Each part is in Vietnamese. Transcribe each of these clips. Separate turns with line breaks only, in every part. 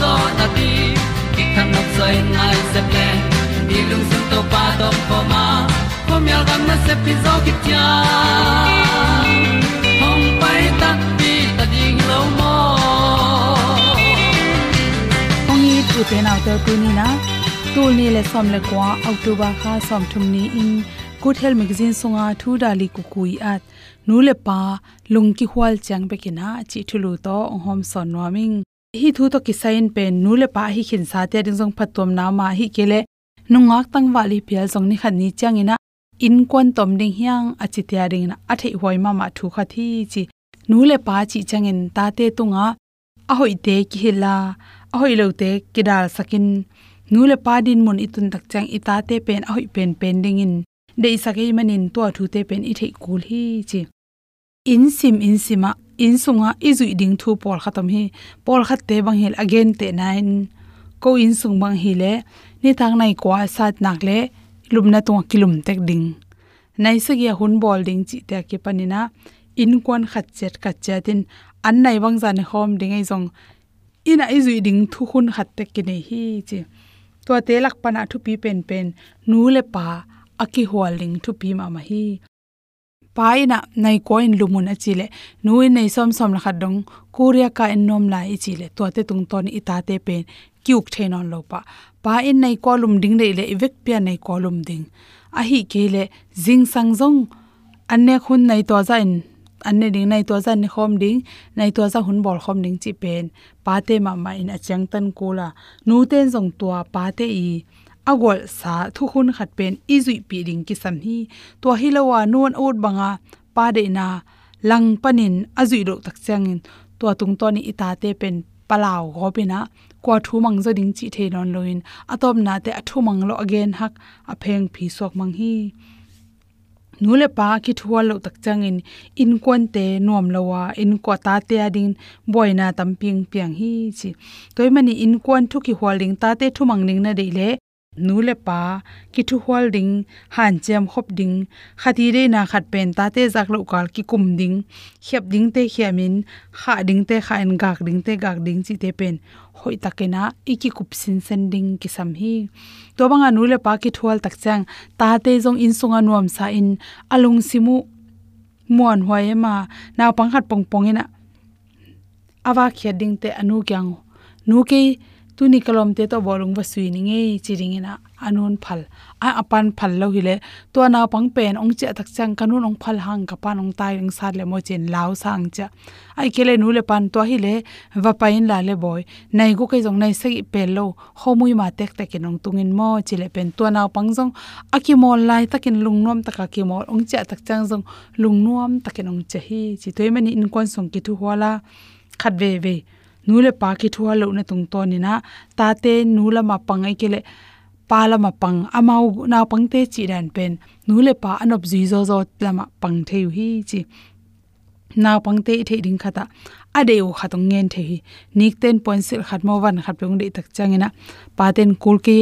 zo na ti ki kan nok sai nai se ple ni lung sun to pa to pa ma. Ko myal gam na se pi zo ki tia hom pai ta ti ta ding lo mo
ong i tu te na te tu ni na tu ni le som le kwa october kha som thum ni in. Good health magazine songa thu dali ku kui at nu le pa lung ki hwal chang be kina chi thulu to hom son noming hi thu to kisain pen nu le pa hi khin sa te ding jong phatom na ma hi kele nungak tang wali pial jong ni khan ni chang ina. In kon tom ding hiang achi tia ring na athei hoi ma ma thu kha thi chi nu le pa chi chang in ta te tunga. A hoi te ki hila a hoi lo te ki dal sakin. Nu le pa din mun itun tak chang ita te pen, a hoi pen pen ding in. De sakai manin to thu te pen i thei kul hi chi. In sim in sima in sunga izui ding thu pol khatam hi pol khat te bang hil again te nine ko in sung bang hi le ni thang nai kwa sat nak le lumna tung kilum tek ding nai se gi hun bol ding chi te ki panina in kwan khat chet ka chatin an nai bang jan hom ding ai jong ina izui ding thu hun khat tek ki nei hi chi to te lak pana thu pi pen pen nu le pa aki hwaling thu pi ma ma hi pa ina nai ko lumun achile. Nui nei som som la khadong korea ka ennom la ichile to te tung ton ita te pe kyuk thein on lo pa pa in nei kolum ding le le ivek pia nei kolum ding. A hi kele jing sang jong anne khun nei to za in, anne ding nei to za ni khom ding nei to za hun bol khom ding chi pen. Pa te ma ma in achang tan ko la. Nu ten jong to pa te i agol sa thu khun khat pen izui pi ding ki sam hi to hilawa non out banga pa de na lang panin azui ro tak changin to tung to ni ita te pen palaw go na, kwa thu mang zo ding chi the non loin atop na te athu mang lo again hak a pheng phi sok mang hi. Nule pa ki thuwa lo tak changin in kon te nom lowa in ko ta te adin boina tamping piang hi chi. Toy mani in kon thu ki holding ta te thu mang ning na de le nule pa, ki thu holding han chem khop ding khati re na khat pen ta te jak lo kal ki kum ding khep ding te khiamin kha ding te kha en, gak ding te gak ding chi te pen. Hoi takena iki kup sin sen ding ki sam hi. To banga nule pa, ki thual tak chang, ta te jong in sunga nuam sa in, alung simu muan hoi e ma naw pang khat pong pong ina awa khia ding te anu kyang, nu ke tuni kalom te to bolung ba sui ni nge chiring ina anun phal. A apan phal lo hile to na pang pen ong che tak chang kanun ong phal hang ka pan ong tai ring sat le mo chen lao sang cha. Ai kele nu le pan to hi le, va pain la le boy. Nai go kai jong nai se pe lo homui ma tek tek in nong tungin mo chile pen to na pang jong. Aki mol lai takin lungnom taka ki mol, ong cha tak chang jong lungnom takin ong che hi. Chi toy mani in kon song ki thu wala khat ve ve nule pa ki thua lo na tung to ni na ta te nula ma pangai kele, pala ma pang amau na pang te chi dan pen. Nule pa anop ji zo zo lama pang the hi chi. Na pang te the ding khata, ade u khatong ngen the hi. Nik ten point sil khat mo wan khat pung de tak changina e pa ten kul ke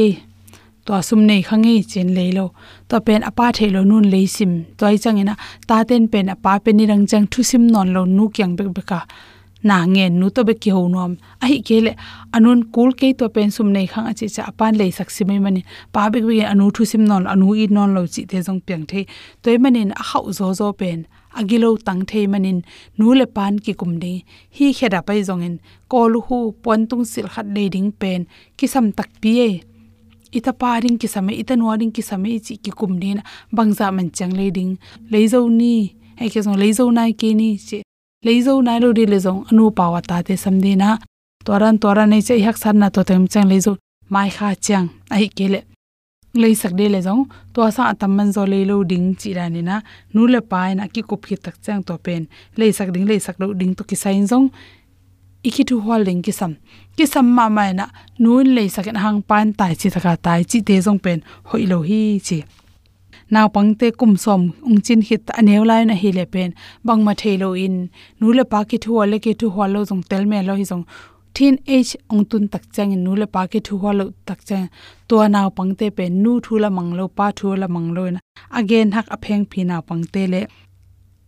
to asum nei khangi e chen le lo. To pen apa the lo nun le leisim toy changina e ta ten pen apa pen ni rang chang thu sim non lo nu kyang bek beka na nge nu to be ki ho nom a hi kele anun kul ke to pen sum nei khang achi cha pan le sak si mai mani. Pa be be anu thu sim non anu i non lo chi te jong piang the toy manin a hau zo zo pen agilo tang the manin, nu le pan ki kum de hi kheda pai jong in kol hu pon tung sil khat le ding pen, ki sam tak pi e. Ita paring ki same ita nuaring ki same chi ki kum din bangza man chang le ding. Le zo ni, ai ke zo le zo nai ke ni che leizo nai lo ri le anu pawa ta te samde na. Toran toran nei che hak san na to tem chang leizo. Mai kha chang ai kele lei sak de le zong to sa atam man zo le lo ding chi ra ni na. Nu le pai na ki ko phi tak chang to pen. Lei sak ding, lei sak lo ding to ki sain zong. Iki thu holding ki sam. Ki sam ma mai na, nu lei sak hang pan tai chi thaka tai chi te zong pen. Hoi lo hi chi naw pangte kum som ung chin hit anew lai na hi le pen bang ma thelo in. Nu le pa ki thu le ki thu hwa lo jong tel me lo hi jong thin age ong tun tak chang in nu le pa ki thu hwa lo tak chang to naw pangte pen nu thu la mang lo pa thu la mang lo na again, hak apheng phi naw pangte le.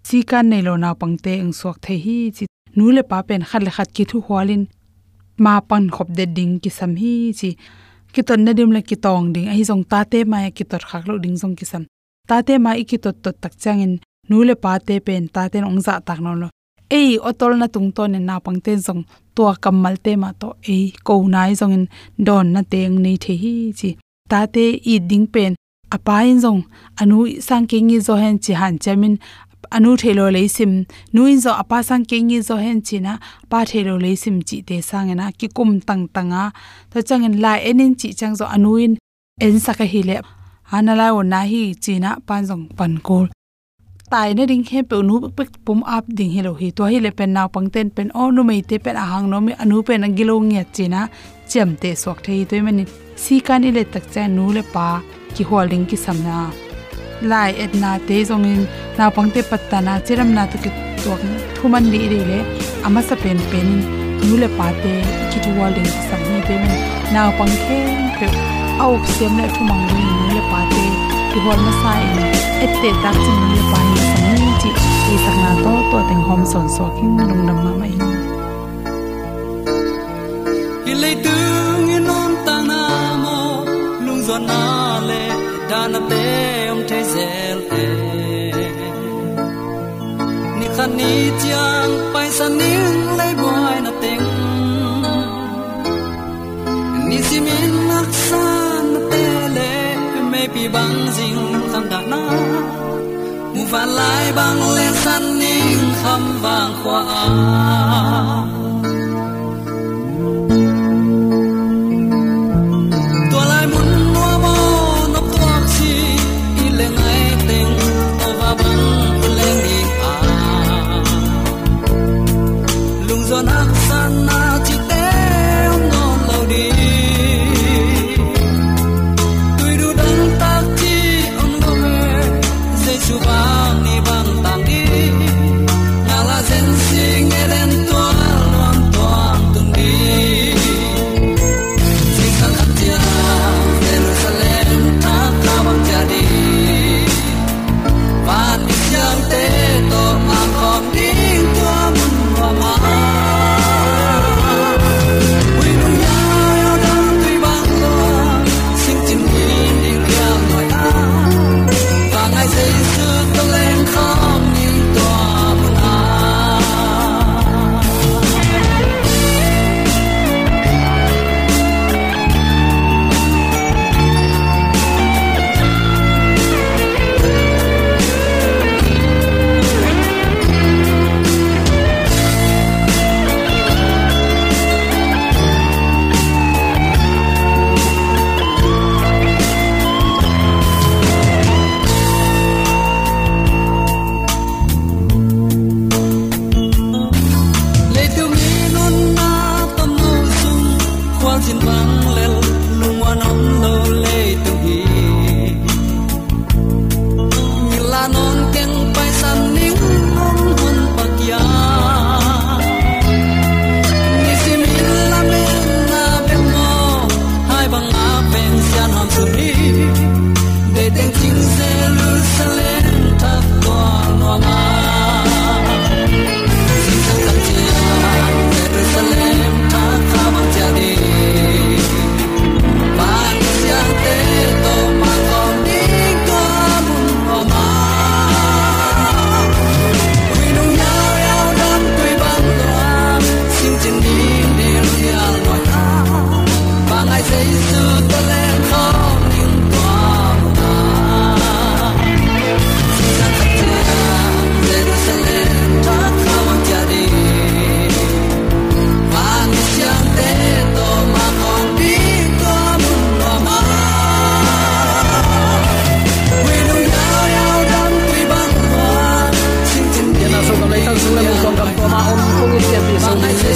Chi kan nei lo naw pangte eng sok the hi chi. Nu le pa pen khat le khat ki thu hwalin ma pan khop de ding ki sam hi chi ki ton na dim la ki tong ding. Ai jong ta te ma ki tor khak lo ding jong ki san ta te ma i ki tot tot tak chang in nu le pa te pen. Ta ten ong za tak no lo. Ei, otol na tung ton na pang ten jong to kamal te ma to. Ei ko nai jong in don na teng nei the hi chi. Ta te i ding pen. Apa in jong anu sang ke ngi zo hen chi han chamin anu thelo leisim nuin zo apa sang ke zo hen china pa thelo leisim chi te sang na ki kum tang tanga. To changin la enin chi chang zo anuin en saka hi le. Hanala o na hi china pan jong pan kol. Tai na ding he pe nu pe pum ap ding hi lo hi to hi le pen na pang ten pen o nu mei te pen ahang no mi anu pen ang gilo nge china, chem te sok thei to mani si kan ile tak cha nu le pa, ki holding ki samna lai et na te zong in na pang te patta na chiram na to ki tok thuman li ri le ama sa pen pen nu le pa te ki tu wal ki sam ni te men na pang khe pe au sem le thumang ni nu le pa te ki hol ma sa in et te tak ching le pa ni sam ni chi e sak na to to teng hom son so king lung nam ma mai
ilei tu ngi nom ta na mo lung zo na na te om te zel e. Ni khan ni chang pai san ni lai boy na teng. Ni si min nak san na te le e me pi bang jing kham da na. Mu van lai bang le san ni kham bang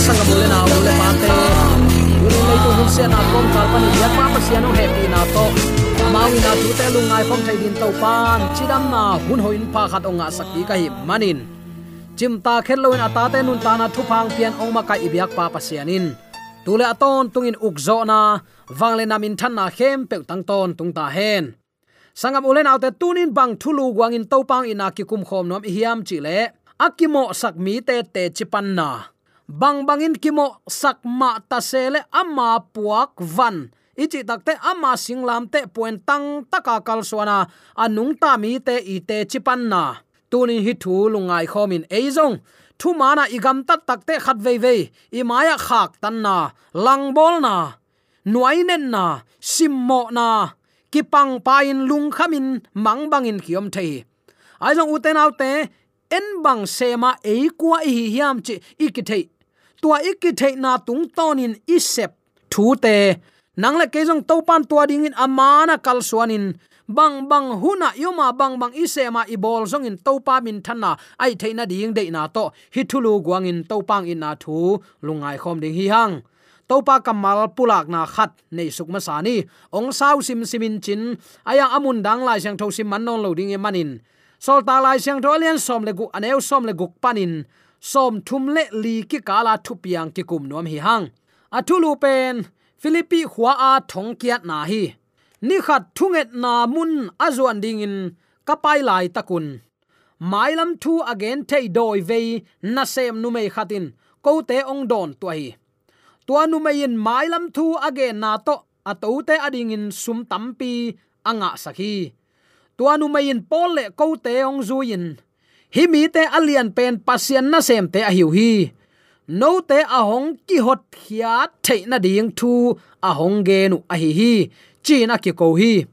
sanga bule na bule pate uri nei tu hun
se na kom kal pan ya pa pa sian happy na to mawi na tu te lu ngai phong thai din to pan. Chidam na, hun hoin pa khat onga sakti ka hi manin. Chim ta chimta khelloin ata te nun ta na thu phang pian ongma ka ibyak pa pa tu le aton tung tungin ukzo na. Wangle namin than na khem pe tang ton tung ta hen. Sangam ulen autte tunin bang thulu wangin topang ina ki kum khom nom hiam chile akimo sak mi te te chipan na bang bangin kimo sakma ta sele amma puak van. Ichi takte ama singlam te point tang taka kal suana. Anung ta mi te i te chipan na. Tunin hi thu lungai khomin eizong thu mana igam tat takte khat ve ve i maya khak tan na. Lang bol na. Nuai nen na. Simmo na. Kipang pain lung khamin mang bangin khiom thei. Aizong uten autte en bang sema e kwa hi hiam chi ikithei tua ikithei na tung tonin isep. Thu te, nang le kejong to pan tua ding in amana kal suanin bang bang huna yoma bang bang isema ibol zong in to pa min thana ai theina ding de na to. Hi thulu guang in to pang in na thu. Lungai khom ding hi hang. To pa kamal pulak na khat nei suk sani ong sau sim simin chin. Aya amun dang lai sang tho sim man non lo ding e manin sol ta lai sang tho lian som le gu aneu som le guk panin. Som thum le li ki kala thu piang ki kum nom hi hang. Athulu pen, philippi khwa a thong kiat na hi. Ni khat thunget na mun azuan ding in kapai lai takun. Mailam thu again thei doi ve na sem nu mei khatin. Ko te ong don to hi. Tua nu mei in mailam thu again na to ato te ading in sum tampi anga sakhi tuanu nu in pol le ko te ong zu in hi mi te alian pen pasian na sem te a hiu hi. No te a hong ki hot khia the na ding thu a hong ge nu a hi. Hi chi na ki ko hi.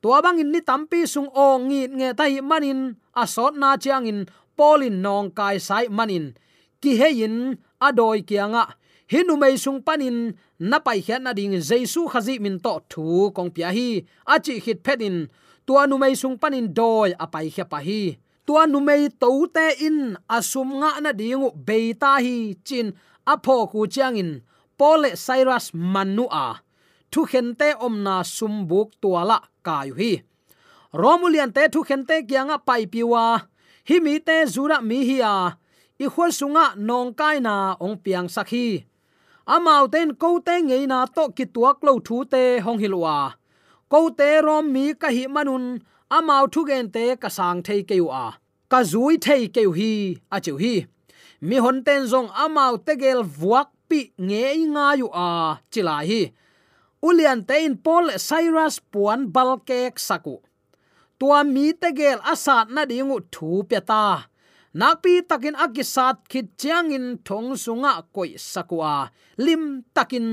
Tua bang in ni tampi sung o ngi nge tai manin. A sot na chiang in polin nong kai sai manin. Ki he in adoi kianga. Hinu mei sung panin. Na pai hian na ding jesu khazi min to thu kong pia hi. Achi hit phedin tua nu mai sung panin doi apai khia pa hi. Tua nu mai to te in asum nga na dingu beita hi, chin apho ku chiang in. Pole cyrus manua a. Thu khente omna sumbuk tuala kayu hi. Romulian te thu khente kyanga pai piwa hi mi te zura mi hi a. I khol sunga nong kai na ong piang sakhi amau ten ko te ngei na to ki tuak lo thu te hong hilwa ko te rom mi ka hi manun amau thu gen te ka sang thei ke à. Ka zui thei ke hi a chu hi mi hon ten zong amau te gel vuak pi nge nga yu à, a chila hi ulian te in paul cyrus puan balkek saku tua mi te gel asat na dingu thu pe ta. Nakpi takin akisat khit chiangin thong sunga koi sakwa à. lim takin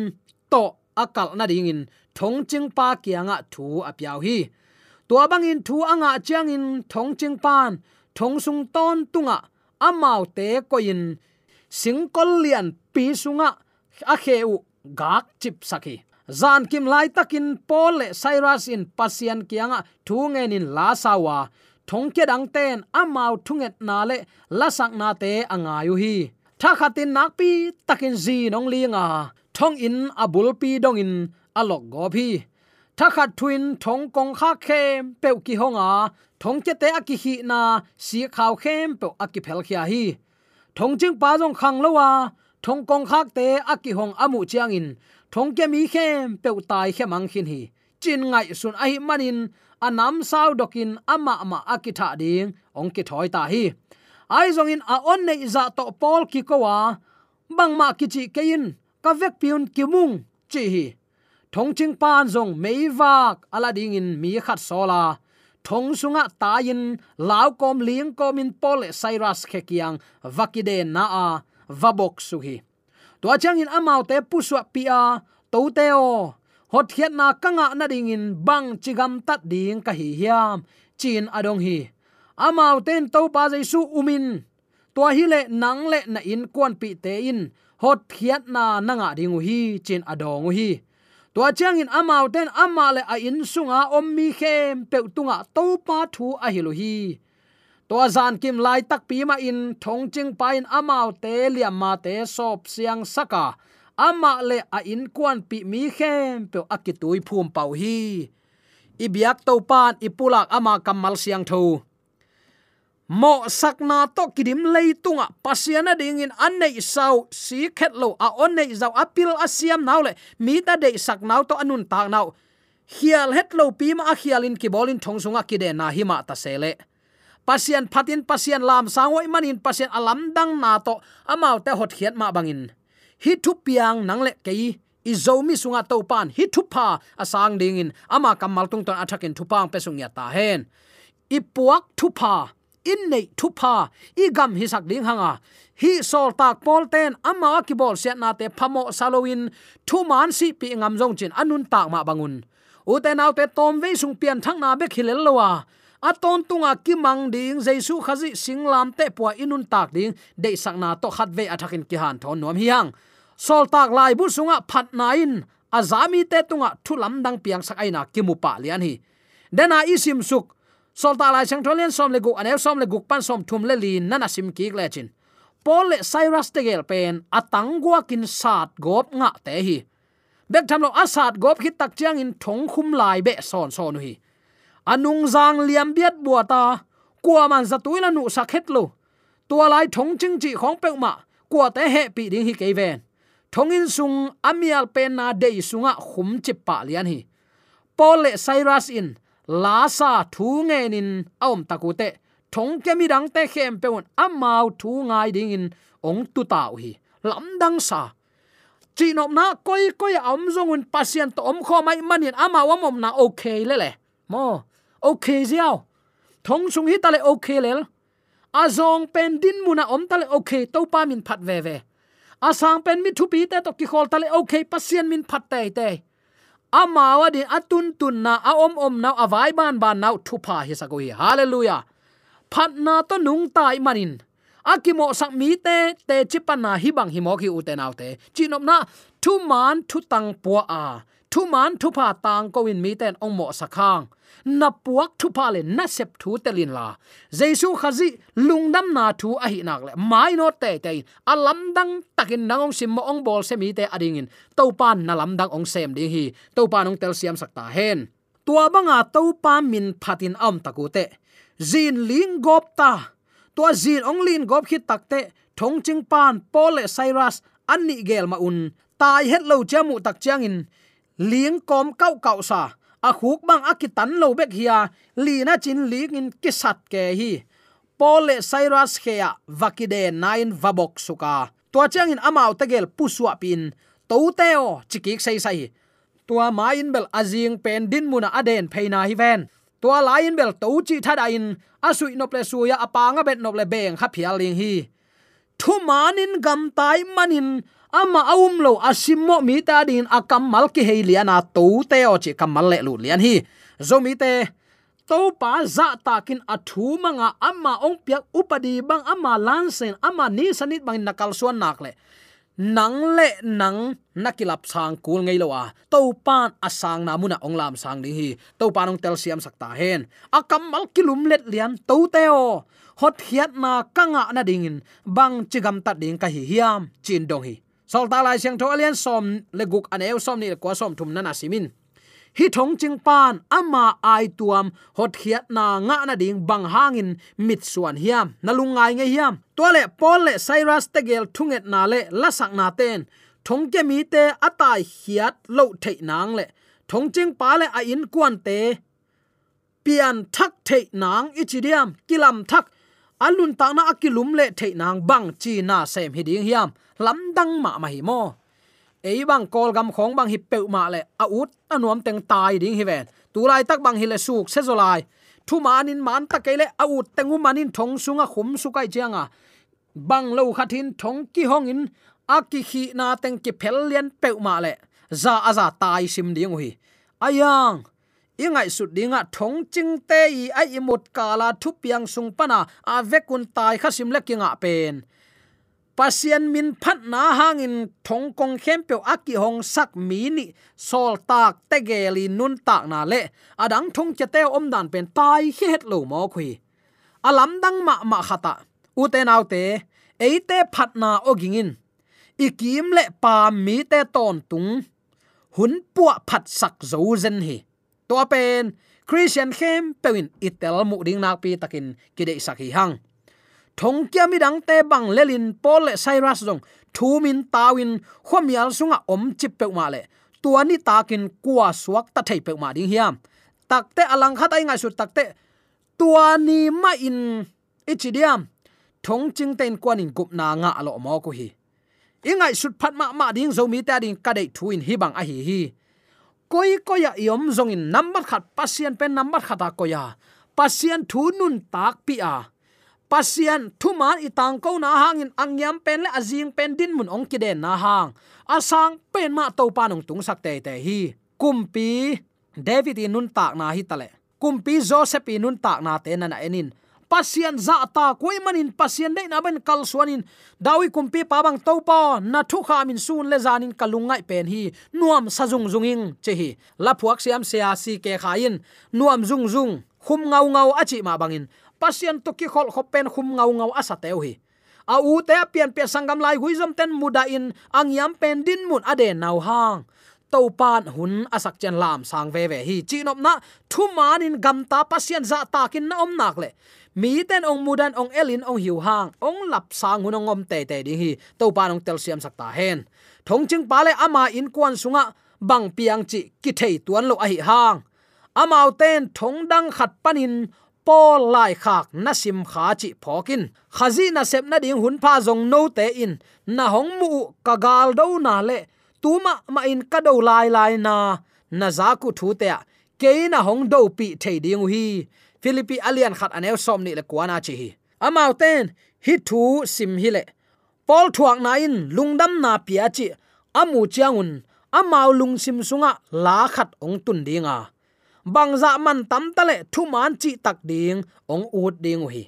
to akal na dingin thong ching pa kianga thu apyaw hi. Tua bangin thu anga chiangin thong ching pan thong sung ton tunga amau te koin singkol lian pi sunga a kheu gak chip saki zan kim lai takin pol le cyrus in pasian kianga thu ngen in la sawa thong ke dang ten amau thunget na le la sak na te anga yu hi. Tha khatin nak pi takin zi nong linga. Thong in abul pi dong in alok go phi. Tha khat thuin thong kong kha khem pe ki honga, thong che te aki hi na, si khaw khem pe aki phel khia hi. Thong ching pa jong khang lo wa thong kong khak te aki hong amu chiang in. Thong ke mi khem pe tai khem ang khin hi. Chin ngai sun ai manin, anam sao dokin ama ama akitha ding, ong ki thoi ta hi. Ai zong in a on nei za to pol ki ko wa bang ma ki chi kein ka vek piun ki mung, chi hi thong ching pan zong mei vak ala ding in mi khat sola. Thong sunga ta in law kom liang kom in pol cyrus khe kiang vakide na a vabok suhi to chang in amau te puswa pia to te o hot khiat na kanga na ding in bang chigam tat ding ka hi hiam, chin adong hi. Amau ten to pa jaisu umin. To hi le nang le na in kwan pi te in, hot khiat na nanga ding hi, chin adong hi to chang in amau ten ama le a in sunga om mi khem pe tunga to pa thu a hilu lo hi. To zan kim lai tak pi ma in thong ching pa in amau te liam ma te sop siang saka. Ama le a in kwan pi mi khem pe akitui phum pau hi. Ibiak to pan ipulak ama kamal siang tho mo sakna to kidim leitunga pasiana dingin anne sau. Si khetlo a onne zau. Apil asiam naule mi ta de sakna to anun tak nau. Hial hetlo pima a ma hialin ki bolin thongsunga ki de na hima ta sele pasian phatin, pasian lam sangoi manin, pasian alam dang na to. Amau te hot khiat ma bangin. Hi thu piang nang le kei. I zomi sunga to pan. Hi thu pha asang dingin. Ama kamal tung ton athakin thu pang pesung ya ta hen. I puak thu pha in nei thu pa i gam hi sak ding hanga. Hi sol tak pol ten ama ki bol siat na te phamo saloin thu man si pi ngam jong chin anun tak ma bangun. U te nau te tom ve sung pian thang na be khilel lowa aton tunga ki mang ding jaisu khazi singlam te po inun tak ding de sakna to khat ve athakin ki han thon nom hiang sol tak lai bu sunga phat nain azami te tunga thulam dang piang sak aina kimu pa lian hi. Dena isim suk solta lai sang tholian som le gu anew som le gu pan som thum le lin nana sim ki le chin pol le cyrus te gel pen atang gwa kin sat gop nga te hi bek tham lo asat gop hit tak chiang in thong khum lai be son son hi anung zang liam biat bua ta kwa man za tuila nu sakhet lo tua lai thong ching chi khong pe ma kwa te he pi ding hi ke ven thongin sung amial pen na dei sunga khum chip pa lian hi pol le cyrus in la sa thu nge nin aum takute thong kemi dang te khem âm amau thu ngai ding in. Ong tu tau hi. Lam dang sa. Chi nop na koi koi am zong un pasien to om kho mai manin ama wa mom na okay le le. Mo okay ziao. Thong sung hi ta le okay le azong pen din muna om tale okay to pa min phat ve ve. Asang pen mi thu pi te to ki khol tale okay pasien min phat te te amawa din atun tun na, a om om na avai ban ban na thu pa hi sakoi hallelujah. Phat na to nung tai manin. Akimo sak mi te te chipana hi bang hi mo ki uten autte nau chinom na, thu man, thu tang po a thu man thu pa tang ko win mi ten ong mo sakhang na puak thu pa le na sep thu telin la. Jesu khazi lungnam na thu a hi nak le. Mai no te te alam dang takin nangong sim mo ong bol se mi te adingin to pan na lam dang ong sem ding hi. To pan ong tel siam sakta hen. Tua banga to pa min phatin am takute zin ling gop ta. Tua zin ong lin gop khit takte thong ching pan pole cyrus anni gel ma un. Tai het lo chamu tak chiang in lieng kom kau kau sa. A khuk bang akitan lo bek hia li na chin li ngin ki sat ke hi pole cyrus khea vakide nine vabok suka tua chang in amao tegel puswa pin. To teo chikik sai sai tua main bel azing pen din muna aden pheina hi ven. Tua lain bel to chi thada in. Asui no ple suya apanga bet no ple beng kha phial ling hi thu manin gam tai manin. Ama aum lo asimmo mi ta din akam mal ki hei liana to te o chi kamal le lu lian hi. Zo mi te, to pa za takin athu manga ama ong piak upadi bang ama lansen ama ni sanit bang nakal suan nak le. Nang le nang nakilap sang kul ngei lo wa to pan asang na muna ong lam sang ni hi. To pan ong tel siam sakta hen. Akam mal kilum let lian to teo hot hiat na kanga na dingin bang chigam ta ding ka hi hiam. Chin dong hi sol ta lai siang tho alian som. Le guk an eu som ni ko som thum na na simin hi thong ching pan ama ai tuam. Hot khiat na nga na ding bang hangin. Mit suan hiam. Nalungai nge hiam. Tole pol le cyrus tegel thunget na le lasak na ten thong ke mi te atai hiat lo thei nang le thong ching pa le a in kuan te. Pian thak thei nang ichidiam kilam thak alun ta na akilum le thei nang bang chi na sem hi ding hiam. Lam dang ma ma hi mo. Ei bang kol gam khong bang hi pe ma le a ut anuam teng tai ding hi ven. Tu lai tak bang hi le suk se zolai thu manin man ta kele a ut tengu manin thong sunga khum su kai chianga bang lo khathin thong ki hong in aki khi na teng ki phel lian pe ma le. Za aza tai sim ding hi ayang! Ingai su dinga thong ching te i ai imut kala thu piang sung pana a vekun tai khasim lekinga pen. Pasien min phat na hangin thong kong khem pe aki hong sak mi ni, sol tak te geli nun tak na le. Adang thong che te om dan pen tai het lo mo khui alam dang ma ma khata u te nau te eite phat na ogingin ikim le pa mi te ton tung. Hun puwa phat sak zo zen hi to pen, christian khem pewin itel mu ding nak pi takin kide sakhi hang. Thong kia mi dang te bang lelin pol le cyrus dong thu min tawin khomial sunga om chip pe ma le. Tuani takin kwa suak ta thei pe ma ding hiam. Takte alang khat ai ngai su takte tuani ma in ichidiam thong ching ten kwanin gup na nga alo mo ko hi. Ingai sut phat ma ma ding zo mi ta ding ka dei thuin hi bang a hi hi koi koya yom zong in number khat, pasien pen number khata koya pasien thu nun tak pi a. Pasian thuman itang ko na hangin angyam pen le azing pen din mun ong kiden na hang. Asang pen ma to panong tung sak te te hi. Kumpi, david nun tak na hi tale kumpi, joseph nun tak na te na na enin pasian za ta koi manin pasian dei na ben kal suanin. Dawi kumpi pa bang to pa, na thu kha min sun le zanin kalungai pen hi. Nuam sajung zunging che hi. La phuak siam se a si ke khain nuam zung zung, khum ngau ngau achi ma bangin pasien to ki khol khopen khum ngau ngau asa teu hi. A u te pian pe sangam lai huizom ten muda in, ang yam pen din mun ade nau hang. To pan hun asak chen lam sang ve ve hi. Chi nop na, thu man in gam ta pasien za ta kin na om nak le mi ten ong mudan ong elin, ong hiu hang, ong lap sang hun ong om te te ding hi to pa nong tel siam sakta hen. Thong ching pa le ama in kwan sunga, bang piang chi ki thei tuan lo a hi hang. Amau ten, thong dang khat panin po lai khak na sim kha chi phokin khazi na sep na ding hun pha zong no te in. Na hong mu ka gal do na le tuma ma in ka do lai lai na. Na za ku thu te ke na hong do pi thei ding hi philippi alian khat anel som ni le kwana chi hi. Amau ten, hi thu sim hi le. Pol thuak na in, lungdam na pia chi. Amu chiangun, amau lung sim sunga, la khat ong tun dinga. Bangza man tam tale thu man chi tak ding, ong ut ding hi.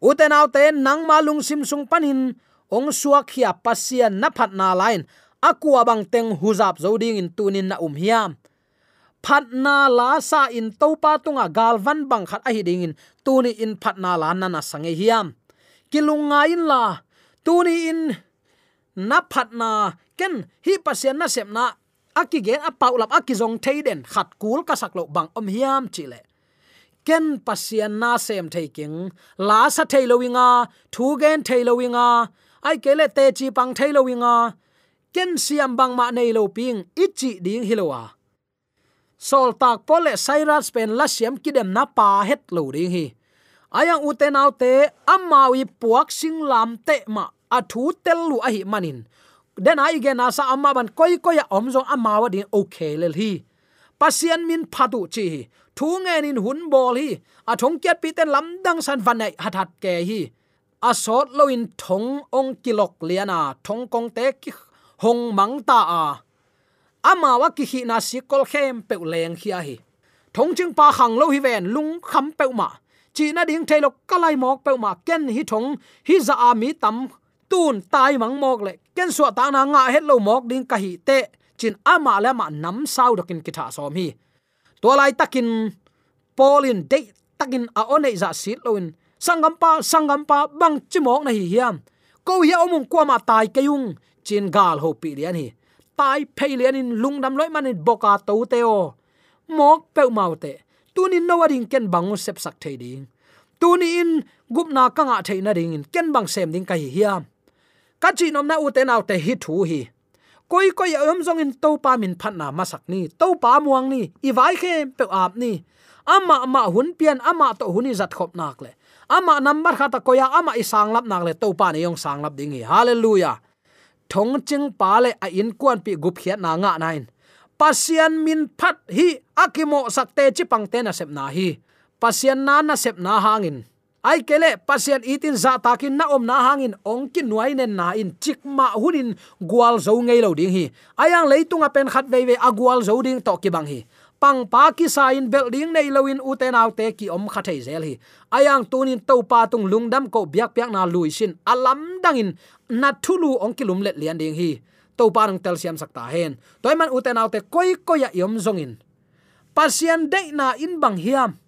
Uten autte nang ma lung sim sung panin ong suak khia pasian na phat na lain. Akua bang teng huzap zoding in tunin na um hiam phatna la sa in topa tunga galvan bang khat a hiding in. Tuni in phatna la na na sange hiam. Kilunga in la. Tuni in na phatna ken hi pasien na sep na aki gen a paulap aki zong theiden khat kul ka saklo bang om hiam chile ken pasian na sem taking la sa thailowinga thu gen thailowinga ai kele te chi pang thailowinga ken siam bang ma nei lo ping. Ichi ding hilowa sol tak pole sairas pen la siam kidem na pa het lo ding hi ayang uten autte amawi puak sing lam te ma athu tel lu ahi manin den ai ge na sa amma ban koi koi om zong amawa din okay lel hi pasian min phatu chi thu nge nin hun bol hi a thong kiat pi ten lam dang san van nei hat hat ke hi a sot lo in thong ong kilok liana thong kong te ki hong mang ta a amawa ki hi na si kol khem pe leng khia hi. Thong ching pa khang lo hi ven lung kham pe ma. Chi na ding thailo kalai mok pe ma. Ken hi thong hi za ami tam tun tai mang mok le. Ken so ta na nga het lo mok ding ka hi te. Chin ama le ma nam sau dokin ki tha som hi. To lai takin polin de takin a onei za sit loin sangam pa sangam pa bang chimok na hi hiam. Ko hi omung kwa ma tai kayung chin gal ho pi lian hi pai phailian in lungdam loi manin boka to teo mok pe mau te tunin no wading ken bangu sep sak thei ding. Tuni in gupna kanga theina ding in ken bang sem ding kai hiam ka chi nom na uten te te hi thu hi. Koi koi om jong in to pa min phat na ma sak ni, to pa muang ni, i vai khe pe ap ni. Ama ama hun pian, ama to huni zat khop nak le. Ama number khata koya, ama isang lap nak le, to pa ni yong sang lap ding hi. Hallelujah thong ching pa le a in kwan pi gup khiat na nga nain. Pasian min phat hi akimo sakte chi pangte na sep na hi. Pasian na na sep na hangin. Ai kele pasian itin za takin na om na hangin ong kin nuai nen na in chikma hunin gwal zo ngei lo ding hi. Ayang leitunga pen khat ve ve agwal zo ding to ki bang hi pang pa ki sain building nei loin uten autte ki om khathei zel hi. Ayang tunin to pa tung lungdam ko biak piak na luisin alam dangin na thulu ong kilum let lian ding hi. To pa nang tel siam sakta hen. Toy man uten autte koi koya yom zongin. Pasian de na in bang hiam.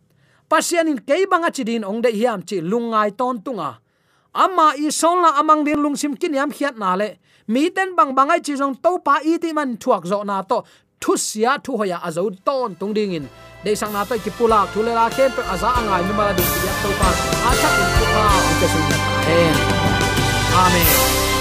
Pasian in ke banga chidin ong de hiam chi lungai ton tunga. Ama i sonla amang din lungsim kin yam khiat na le. Mi ten bang bangai chi jong to pa i ti man thuak zo na to thu sia thu hoya azo ton tung ding in de sang na to ki pula thu le la kem pe aza angai mi mala ding ya to pa a chak in thu pa ke su amen